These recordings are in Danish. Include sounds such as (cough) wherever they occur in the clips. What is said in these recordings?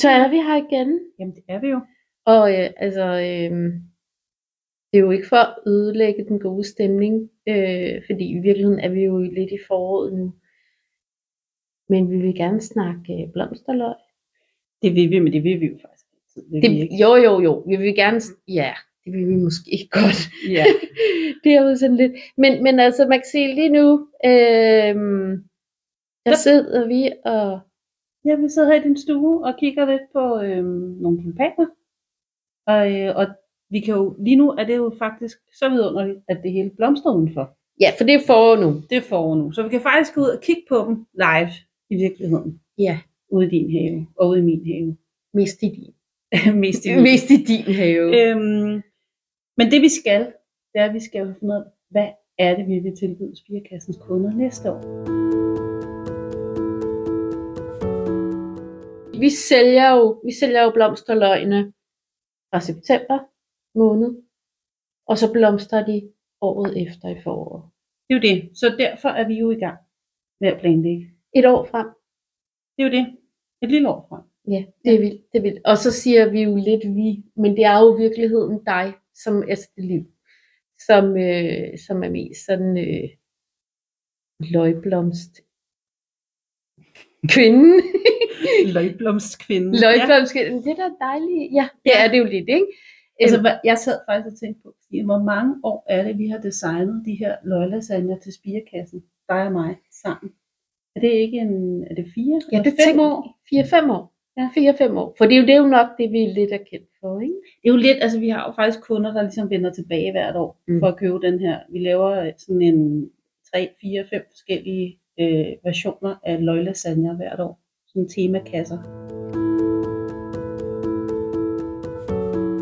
Så er vi her igen. Jamen, det er vi jo. Og øh, altså, øh, det er jo ikke for at ødelægge den gode stemning, øh, fordi i virkeligheden er vi jo lidt i foråret nu. Men vi vil gerne snakke øh, blomsterløg. Det vil vi, men det vil vi jo faktisk altid. Vil vi Det, ikke? jo, jo, jo. Vi vil gerne, ja, det vil vi måske ikke godt. Ja. (laughs) det er jo sådan lidt. Men, men altså, man kan se lige nu, øh, Der- sidder vi og, ja, vi sidder her i din stue og kigger lidt på øhm, nogle tulipaner. Og, øh, og vi kan jo, lige nu er det jo faktisk så vidunderligt, at det hele blomstrer udenfor. ja, for det er forår nu. Det er forår nu. Så vi kan faktisk gå ud og kigge på dem live i virkeligheden. Ja, Ude i din have og ude i min have. mest i din. (laughs) Mest i (laughs) min. Mest i din have. Øhm, men det vi skal, det er, at vi skal jo finde ud af, hvad er det, vi vil tilbyde Spirekassens kunder næste år. Vi sælger jo, vi sælger jo blomsterløgene fra september måned, og så blomstrer de året efter i foråret. Det er jo det. Så derfor er vi jo i gang med at planlægge. Et år frem. Det er jo det. Et lille år frem. Ja, det er vildt, det er vildt. Og så siger vi jo lidt vi, men det er jo virkeligheden dig, som er det liv, som, øh, som er mest sådan øh, løgblomst kvinden. (laughs) Løgblomstkvinde. løgblomst kvinden, det er da dejligt. Ja, det er det jo lidt, ikke? Altså, Øhm, jeg sad faktisk og tænkte på, hvor mange år er det, vi har designet de her løglasagner til Spirekassen? Dig og mig sammen. Er det ikke en, er det fire? ja, det fem tænker- år? Fire-fem år. Ja. Fire-fem år. For det er, jo, det er jo nok det, vi er lidt er kendt for, ikke? Det er jo lidt, altså vi har jo faktisk kunder, der ligesom vender tilbage hvert år Mm. for at købe den her. Vi laver sådan en 3, 4, 5 forskellige øh, versioner af løglasagner hvert år. Sådan temakasser.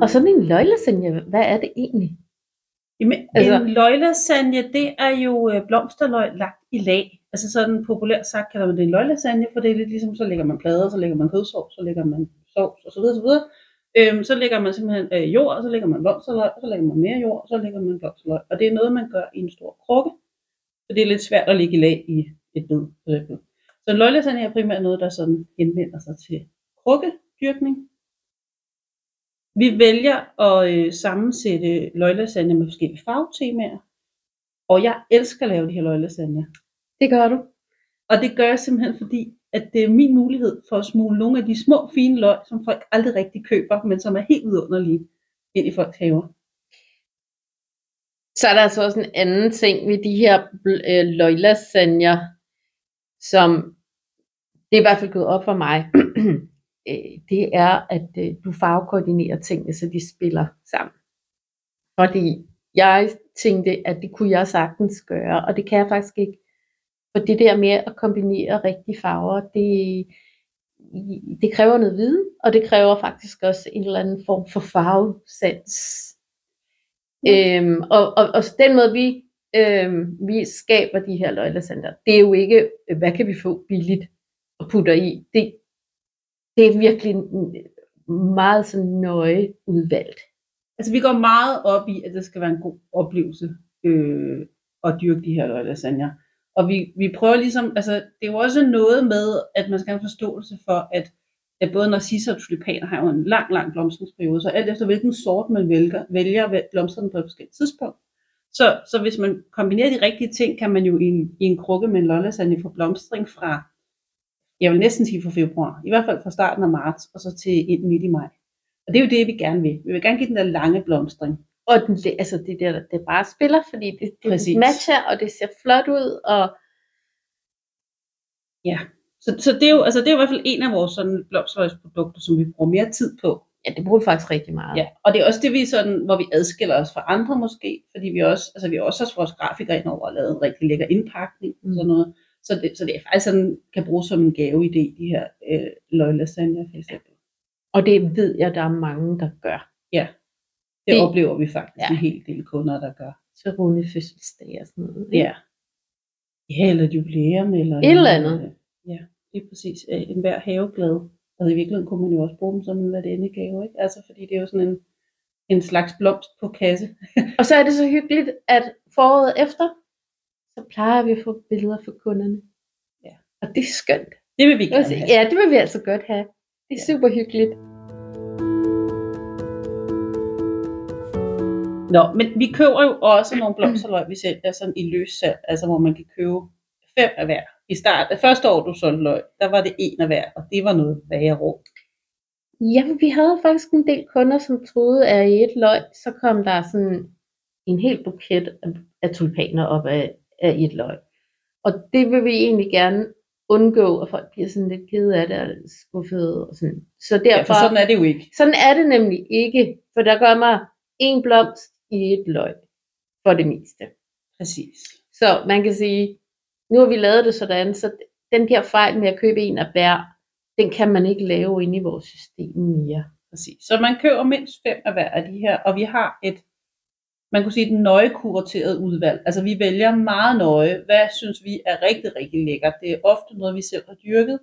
Og sådan en løglasagne, hvad er det egentlig? Jamen, Altså- en løglasagne, det er jo øh, blomsterløg lagt i lag. Altså sådan populært sagt kalder man det en løglasagne, for det er lidt ligesom, så lægger man plader, så lægger man kødsovs, så lægger man sovs og så videre, så videre. Øhm, så lægger man simpelthen øh, jord, og så lægger man blomsterløg, og så lægger man mere jord, så lægger man blomsterløg. Og det er noget, man gør i en stor krukke, så det er lidt svært at lægge i lag i et bed. eksempel. Så løglasagne er primært noget, der sådan henvender sig til krukkedyrkning. Vi vælger at øh, sammensætte løglasagne med forskellige farvetemaer. Og jeg elsker at lave de her løglasagne. Det gør du. Og det gør jeg simpelthen fordi, at det er min mulighed for at smule nogle af de små fine løg, som folk aldrig rigtig køber, men som er helt vidunderlige, ind i folks haver. Så er der altså også en anden ting ved de her øh, løglasagner, som det er i hvert fald gået op for mig. (clears throat) Øh, det er, at øh, du farvekoordinerer tingene, så de spiller sammen. Fordi jeg tænkte, at det kunne jeg sagtens gøre, og det kan jeg faktisk ikke. For det der med at kombinere rigtige farver, det, det kræver noget viden, og det kræver faktisk også en eller anden form for farvesans. Øhm, og, og, og den måde, vi, øh, vi skaber de her løglasagner, det er jo ikke, øh, hvad kan vi få billigt og putter i. Det, det er virkelig meget sådan nøje udvalgt. Altså vi går meget op i, at det skal være en god oplevelse øh, at dyrke de her løglasagner. Og vi, vi prøver ligesom, altså det er jo også noget med, at man skal have en forståelse for, at, at både narcisser og tulipaner har jo en lang, lang blomstringsperiode, så alt efter hvilken sort man vælger, vælger vel- blomstrer den på et forskelligt tidspunkt. Så, så hvis man kombinerer de rigtige ting, kan man jo i en, i en krukke med en løglasagne få blomstring fra, jeg vil næsten sige fra februar, i hvert fald fra starten af marts, og så til ind midt i maj. Og det er jo det, vi gerne vil. Vi vil gerne give den der lange blomstring. Og den, det- altså det der, det bare spiller, fordi det, det Præcis. matcher, og det ser flot ud, og Ja. Så, så det, er jo, altså det er jo i hvert fald en af vores sådan blomsterløgsprodukter, som vi bruger mere tid på. Ja, det bruger vi faktisk rigtig meget. Ja. Og det er også det, vi sådan, hvor vi adskiller os fra andre måske, fordi vi også, altså vi også har vores grafikere ind over og lavet en rigtig lækker indpakning og sådan noget. Så det, så det er faktisk sådan, kan bruges som en gaveidé, de her øh, løglasagner for eksempel. Og det ved jeg, der er mange, der gør. Det, Det- det oplever vi faktisk Ja. ja. en hel del kunder, der gør. Til runde fødselsdag og sådan noget. ikke? Ja. Ja, eller et jubilæum, eller... Et eller andet. Ja, det er præcis. Øh, En hver haveglad. Og i virkeligheden kunne man jo også bruge dem som en værdende gave, ikke? Altså, fordi det er jo sådan en, en slags blomst på kasse. (laughs) Og så er det så hyggeligt, at foråret efter, så plejer vi at få billeder for kunderne. Ja. Og det er skønt. Det vil vi gerne have. Ja, det vil vi altså godt have. Det er super hyggeligt. Nå, men vi køber jo også nogle blomsterløg, vi sælger sådan i løssalg, altså hvor man kan købe fem af hver. I start, det første år, du solgte løg, der var det en af hver, og det var noget værre råd. Jamen, vi havde faktisk en del kunder, som troede, at i et løg, så kom der sådan en hel buket af, tulipaner op af, af et løg. Og det vil vi egentlig gerne undgå, at folk bliver sådan lidt kede af det og skuffede og sådan. Så derfor, Ja, for sådan er det jo ikke. sådan er det nemlig ikke, for der gør mig en blomst i et løg for det meste. Præcis. Så man kan sige, nu har vi lavet det sådan, så den der fejl med at købe en af hver, den kan man ikke lave inde i vores system mere. Præcis. Så man køber mindst fem af hver af de her, og vi har et, man kunne sige, et nøje kurateret udvalg. Altså vi vælger meget nøje, hvad synes vi er rigtig, rigtig lækkert. Det er ofte noget, vi selv har dyrket,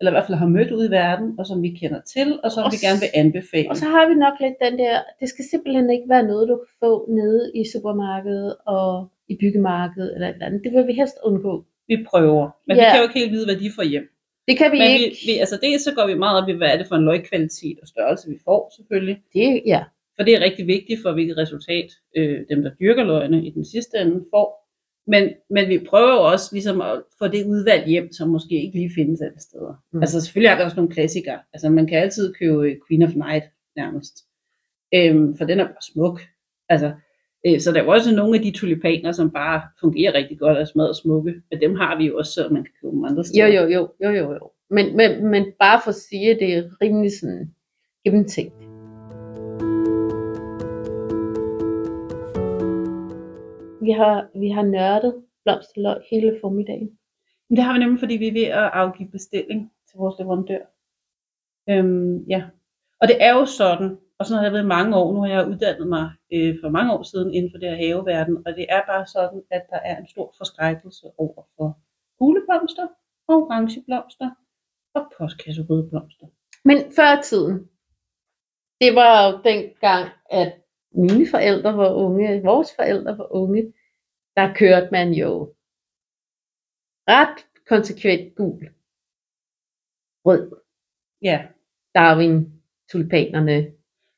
eller i hvert fald har mødt ud i verden, og som vi kender til, og som Og vi gerne vil anbefale. Og så har vi nok lidt den der, det skal simpelthen ikke være noget, du kan få nede i supermarkedet og i byggemarkedet eller et eller andet. Det vil vi helst undgå. Vi prøver, men Ja. vi kan jo ikke helt vide, hvad de får hjem. Det kan vi Men ikke. vi, vi, altså dels så går vi meget op i, hvad er det for en løgkvalitet og størrelse, vi får selvfølgelig. Det, ja. For det er rigtig vigtigt for, hvilket resultat øh, dem, der dyrker løgene i den sidste ende, får. Men, men vi prøver jo også ligesom at få det udvalg hjem, som måske ikke lige findes alle steder. Mm. Altså selvfølgelig er der også nogle klassikere. Altså man kan altid købe Queen of Night nærmest. Øhm, for den er bare smuk. Altså, så der er jo også nogle af de tulipaner, som bare fungerer rigtig godt og er smadret smukke. Men dem har vi jo også, så man kan købe dem andre Jo, steder. jo, jo, jo, jo, jo. Men, men, men bare for at sige, at det er rimelig sådan gennemtænkt. Vi har, vi har nørdet blomsterløg hele formiddagen. Men det har vi nemlig, fordi vi er ved at afgive bestilling til vores leverandør. Øhm, ja. Og det er jo sådan, og sådan har det været mange år, nu har jeg uddannet mig øh, for mange år siden inden for det her haveverden, og det er bare sådan, at der er en stor forskrækkelse over for gule blomster, orange blomster og postkasserøde blomster. Men før tiden, det var jo dengang, at mine forældre var unge, vores forældre var unge, der kørte man jo ret konsekvent gul, rød, Ja, Darwin, tulipanerne.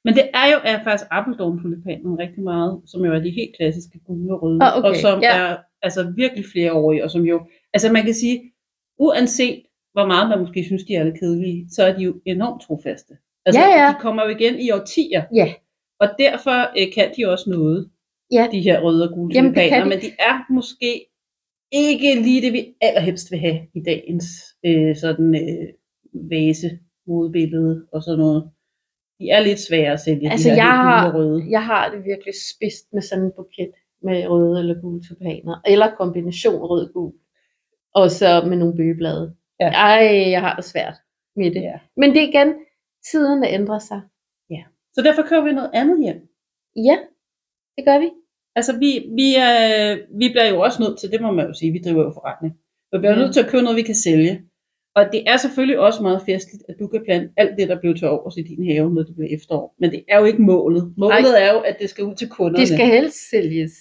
Men det er jo er faktisk Appledorn tulipanen rigtig meget, som jo er de helt klassiske gule og røde, Ah, okay, og som ja. er altså virkelig flereårige, og som jo, altså man kan sige, uanset hvor meget man måske synes, de er lidt kedelige, så er de jo enormt trofaste. Altså, Ja, ja. de kommer jo igen i årtier, Ja, og derfor øh, kan de også noget, ja, de her røde og gule Jamen, tulipaner, de. men de er måske ikke lige det, vi allerhelst vil have i dagens øh, sådan øh, vase, modbillede og sådan noget. De er lidt svære at sælge, Altså, de her jeg har- røde. jeg har det virkelig spidst med sådan en buket med røde eller gule tulipaner, eller kombination rød-gul, og så med nogle bøgeblade. Ja. Ej, jeg har det svært med det. Ja. Men det er igen, tiderne ændrer sig. Så derfor køber vi noget andet hjem. Ja, det gør vi. Altså, vi, vi, øh, vi bliver jo også nødt til, det må man jo sige, vi driver jo forretning. Vi bliver Ja. nødt til at købe noget, vi kan sælge. Og det er selvfølgelig også meget festligt, at du kan plante alt det, der bliver til overs i din have, når det bliver efterår. Men det er jo ikke målet. Målet er jo, at det skal ud til kunderne. Det skal helst sælges.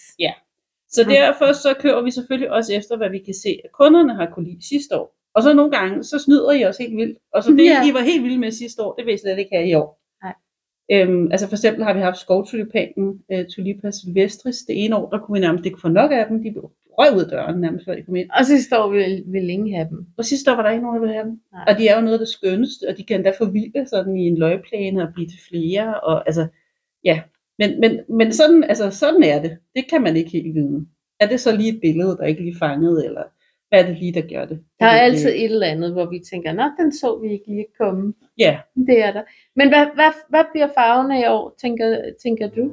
Så derfor så kører vi selvfølgelig også efter, hvad vi kan se, at kunderne har kunne lide sidste år. Og så nogle gange, så snyder I os helt vildt. Og så (laughs) det, Ja. I var helt vilde med sidste år, det vil I slet ikke have i år. Nej. Øhm, altså for eksempel har vi haft skovtulipanen, øh, Tulipa silvestris. Det ene år, der kunne vi nærmest ikke få nok af dem. De blev røg ud af døren nærmest, før de kom ind. Og så står vi vil ingen have dem. Og sidste år var der ikke nogen, der ville have dem. Nej. Og de er jo noget af det skønneste, og de kan endda forvilde sådan i en løgplæne og blive til flere. Og altså, ja. Men, men, men sådan, altså, sådan er det. Det kan man ikke helt vide. Er det så lige et billede, der ikke lige fanget, eller hvad er det lige, der gør det? Der er altid et eller andet, hvor vi tænker, nå, den så vi ikke lige komme. Ja, Det er der. Men hvad, hvad, hvad bliver farverne i år, tænker, tænker du?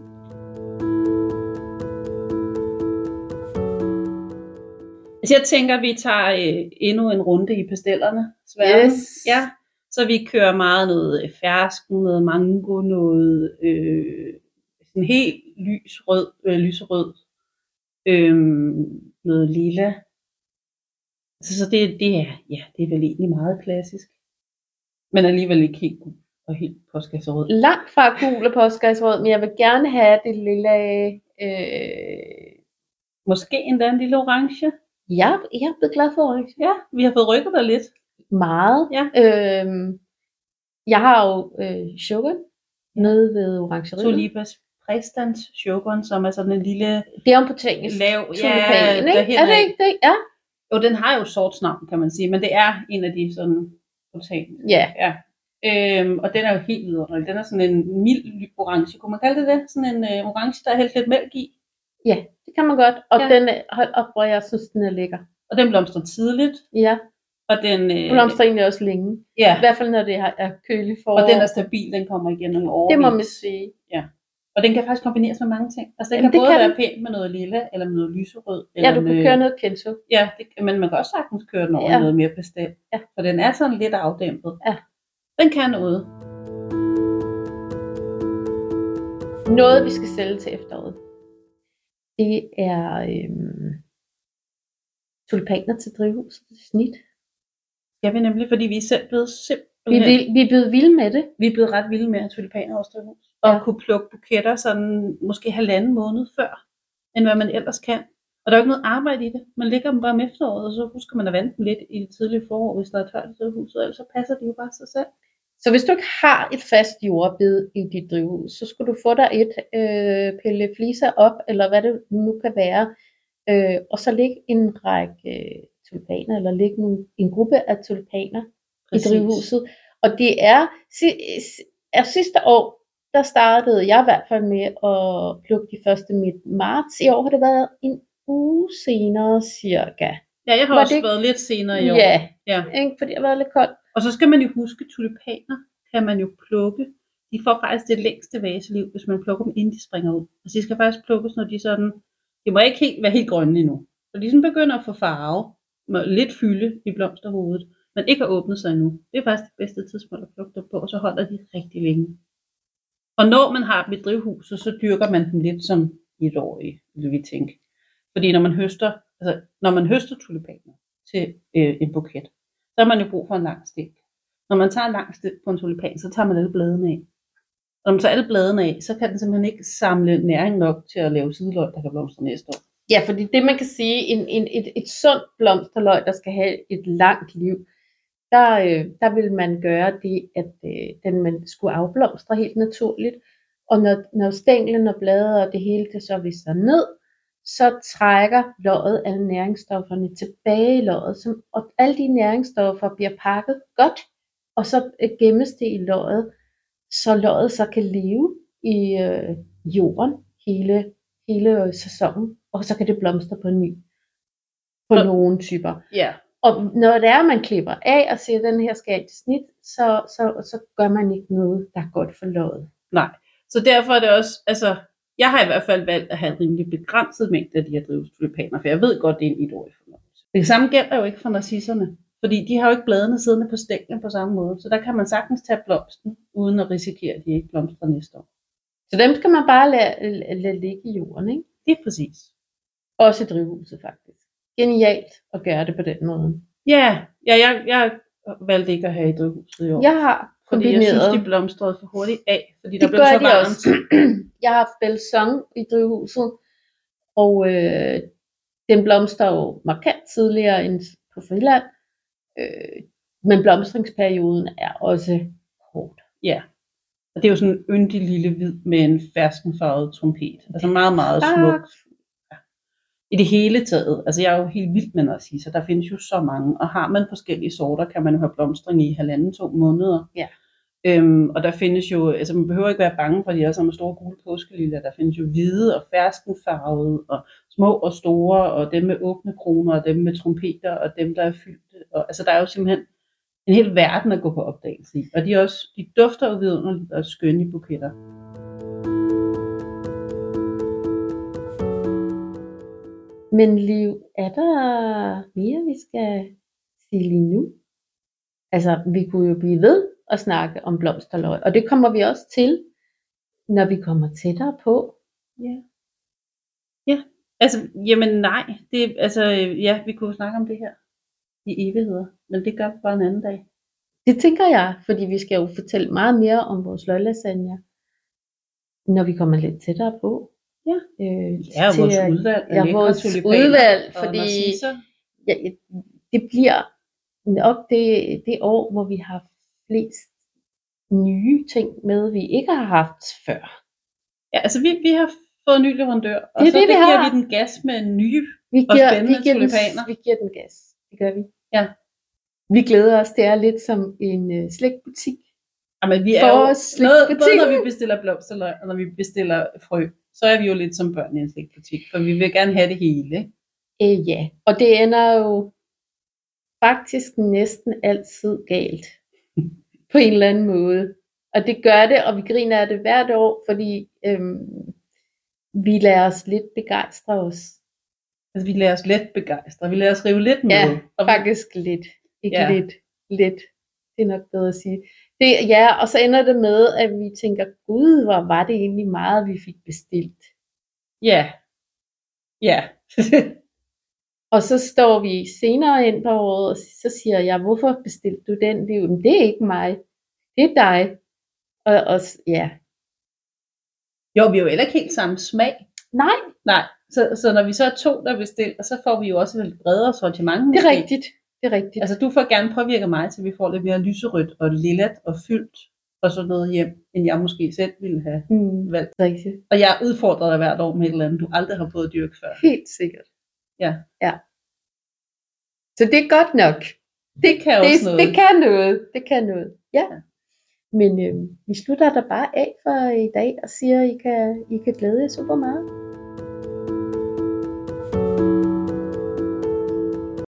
Altså jeg tænker, vi tager øh, endnu en runde i pastellerne. Yes. Ja, så vi kører meget noget øh, fersken, noget mango, noget øh, sådan helt lys rød, øh, lyserød, øh, noget lila. Så, så det, det, er, ja, det er vel egentlig meget klassisk. Men alligevel ikke helt gul og helt postkasserød. Langt fra gul og postkasserød, men jeg vil gerne have det lille... Øh... Måske endda en lille orange. Jeg, jeg er blevet glad for orange. Ja, vi har fået rykket dig lidt. Meget. Ja. Øhm, Jeg har jo øh, sugar nede ved orangeriet. Tulipes præstans sugar, som er sådan en lille Det er om på engelsk. lav... Der ikke? Er det ikke det? Ja. Jo, den har jo sorts navn, kan man sige, men det er en af de sådan botaniske. Ja. Ja. Øhm, og den er jo helt vidunderlig. Den er sådan en mild orange. Kunne man kalde det det? Sådan en øh, orange, der er hældt lidt mælk i. Ja, det kan man godt. Og Ja. ja. den er, hold op, hvor jeg synes, den er lækker. Og den blomstrer tidligt. Ja, Og den, øh, blomstrer egentlig også længe. I ja, hvert fald, når det er kølig forår. og den er stabil. Den kommer igen nogle år. det må man sige. Og den kan faktisk kombineres med mange ting. Altså den Jamen, kan både kan være den. pænt med noget lilla, eller med noget lyserød. Eller Ja, du kan med, køre noget kenzo. Ja, det, men man kan også sagtens køre den over Ja. ja. noget mere pastel. Ja. For den er sådan lidt afdæmpet. Ja. Den kan noget. Noget, vi skal sælge til efteråret. Det er øhm, tulipaner til drivhuset til snit. Skal vi nemlig, fordi vi er selv blevet Vi simpelthen... er, vild, vi er blevet vilde med det. vi er blevet ret vilde med at tulipaner hos drivhus. Og Ja. kunne plukke buketter sådan måske halvanden måned før, end hvad man ellers kan. Og der er jo ikke noget arbejde i det. Man lægger dem bare om efteråret, og så husker man at vande dem lidt i det tidlige forår, hvis der er tørt i drivhuset, ellers så passer de jo bare sig selv. Så hvis du ikke har et fast jordbed i dit drivhus, så skulle du få dig et, øh, pille fliser op, eller hvad det nu kan være, øh, og så lægge en række øh, tulipaner, eller lægge en, en gruppe af tulipaner i drivhuset. Og det er, si- er sidste år, der startede jeg i hvert fald med at plukke de første midt marts. I år har det været en uge senere cirka. Ja, jeg har Var også det været lidt senere i år. Ja, ja. ikke? fordi det har været lidt koldt. Og så skal man jo huske, tulipaner kan man jo plukke. De får faktisk det længste vaseliv, hvis man plukker dem, inden de springer ud. Altså de skal faktisk plukkes, når de sådan... De må ikke helt, være helt grønne endnu. Så de sådan begynder at få farve, med lidt fylde i blomsterhovedet, men ikke har åbnet sig endnu. Det er faktisk det bedste tidspunkt at plukke dem på, og så holder de rigtig længe. Og når man har dem i drivhuset, så dyrker man dem lidt som etårige, vil vi tænke. Fordi når man høster, altså, når man høster tulipaner til øh, en buket, så har man jo brug for en lang stik. Når man tager en lang stik på en tulipan, så tager man alle bladene af. Og når man tager alle bladene af, så kan den simpelthen ikke samle næring nok til at lave sideløg, der kan blomstre næste år. Ja, fordi det man kan sige, en, en, et, et sundt blomsterløg, der skal have et langt liv, der, øh, der vil man gøre det, at øh, den man skulle afblomstre helt naturligt. Og når, når stænglen og blade og det hele det så viser ned, så trækker løget alle næringsstofferne tilbage i løget, som, og alle de næringsstoffer bliver pakket godt, og så øh, gemmes det i løget, så løget så kan leve i øh, jorden hele, hele øh, sæsonen, og så kan det blomstre på ny på Og- nogle typer. Ja. Og når det er, man klipper af og siger, at den her skal til snit, så, så, så gør man ikke noget, der er godt for løget. Nej. Så derfor er det også, altså, jeg har i hvert fald valgt at have rimelig begrænset mængde af de her drivhustulipaner, for jeg ved godt, det er en etårig fornøjelse. Det samme gælder jo ikke for narcisserne, fordi de har jo ikke bladene siddende på stænglen på samme måde, så der kan man sagtens tage blomsten, uden at risikere, at de ikke blomstrer næste år. Så dem skal man bare lade, lade, lade ligge i jorden, ikke? Det er præcis. Også i drivhuset faktisk. Genialt at gøre det på den måde. Ja, ja jeg, jeg valgte ikke at have i drivhuset i år, Jeg har fordi jeg synes, de blomstrede for hurtigt af, fordi der det blev gør så de varmt. også. (clears throat) Jeg har haft belsong i drivhuset, og øh, den blomster jo markant tidligere end på friland. Øh, men blomstringsperioden er også hårdt. Ja. Og det er jo sådan en yndig lille hvid med en ferskenfarvet trompet. Altså meget, meget smuk. Ja. I det hele taget. Altså jeg er jo helt vild med narcisser. Der findes jo så mange. Og har man forskellige sorter, kan man jo have blomstring i halvanden, to måneder. Ja. Øhm, og der findes jo, altså man behøver ikke være bange for, de er sammen store gule påskeliljer. Der findes jo hvide og ferskenfarvede, og små og store, og dem med åbne kroner, og dem med trompeter, og dem, der er fyldte. Og, altså der er jo simpelthen en hel verden at gå på opdagelse i. Og de, er også, de dufter jo vidunderligt og skønne i buketter. Men Liv, er der mere, vi skal sige lige nu? Altså, vi kunne jo blive ved at snakke om blomsterløg, og det kommer vi også til, når vi kommer tættere på. Ja. Ja, altså, jamen nej. Det, altså, ja, vi kunne snakke om det her i evigheder, men det gør vi bare en anden dag. Det tænker jeg, fordi vi skal jo fortælle meget mere om vores løglasagne, når vi kommer lidt tættere på. Ja. øh, Ja, til vores udvalg Ja, vores udvalg, fordi narcisser. ja, det bliver nok det, det år, hvor vi har flest nye ting med, vi ikke har haft før. Ja, altså vi, vi har fået en ny leverandør, og Det så det, vi giver har. vi den gas med nye. Vi Og giver, spændende vi giver, den, tulipaner. vi giver den gas. Det gør vi. Ja. Vi glæder os. Det er lidt som en uh, slægtbutik. Jamen, vi er For jo, os noget, både når vi bestiller blomsterløg, og når vi bestiller frø, så er vi jo lidt som børn i en slægtbutik, for vi vil gerne have det hele. Øh, ja, og det ender jo faktisk næsten altid galt. (laughs) På en eller anden måde. Og det gør det, og vi griner af det hvert år, fordi øhm, vi lader os lidt begejstre os. Altså, vi lader os let begejstre, vi lader os rive lidt med. Ja, og Faktisk lidt. Ikke ja. lidt. Lidt. Det er nok bedre at sige. Det, ja, og så ender det med, at vi tænker, gud, hvor var det egentlig meget, vi fik bestilt. ja. Ja. (laughs) Og så står vi senere ind på året, og så siger jeg, hvorfor bestilte du den? Det er, jo, "Men det er ikke mig. Det er dig. Og, og ja, jo, vi har jo heller ikke helt samme smag. nej, Nej, så, så når vi så er to, der bestiller, så får vi jo også et bredere sortiment. det er rigtigt. Det er rigtigt. Altså, du får gerne påvirke mig, til vi får lidt mere lyserødt og lillet og fyldt og sådan noget hjem, end jeg måske selv ville have mm, valgt. rigtigt. Og jeg udfordrer dig hvert år med et eller andet, du aldrig har prøvet at dyrke før. Helt sikkert. Ja. ja. Så det er godt nok. Det kan også det, noget. det kan noget. Det kan noget. Ja. Men øh, vi slutter der bare af for i dag og siger, at I kan, I kan glæde jer super meget.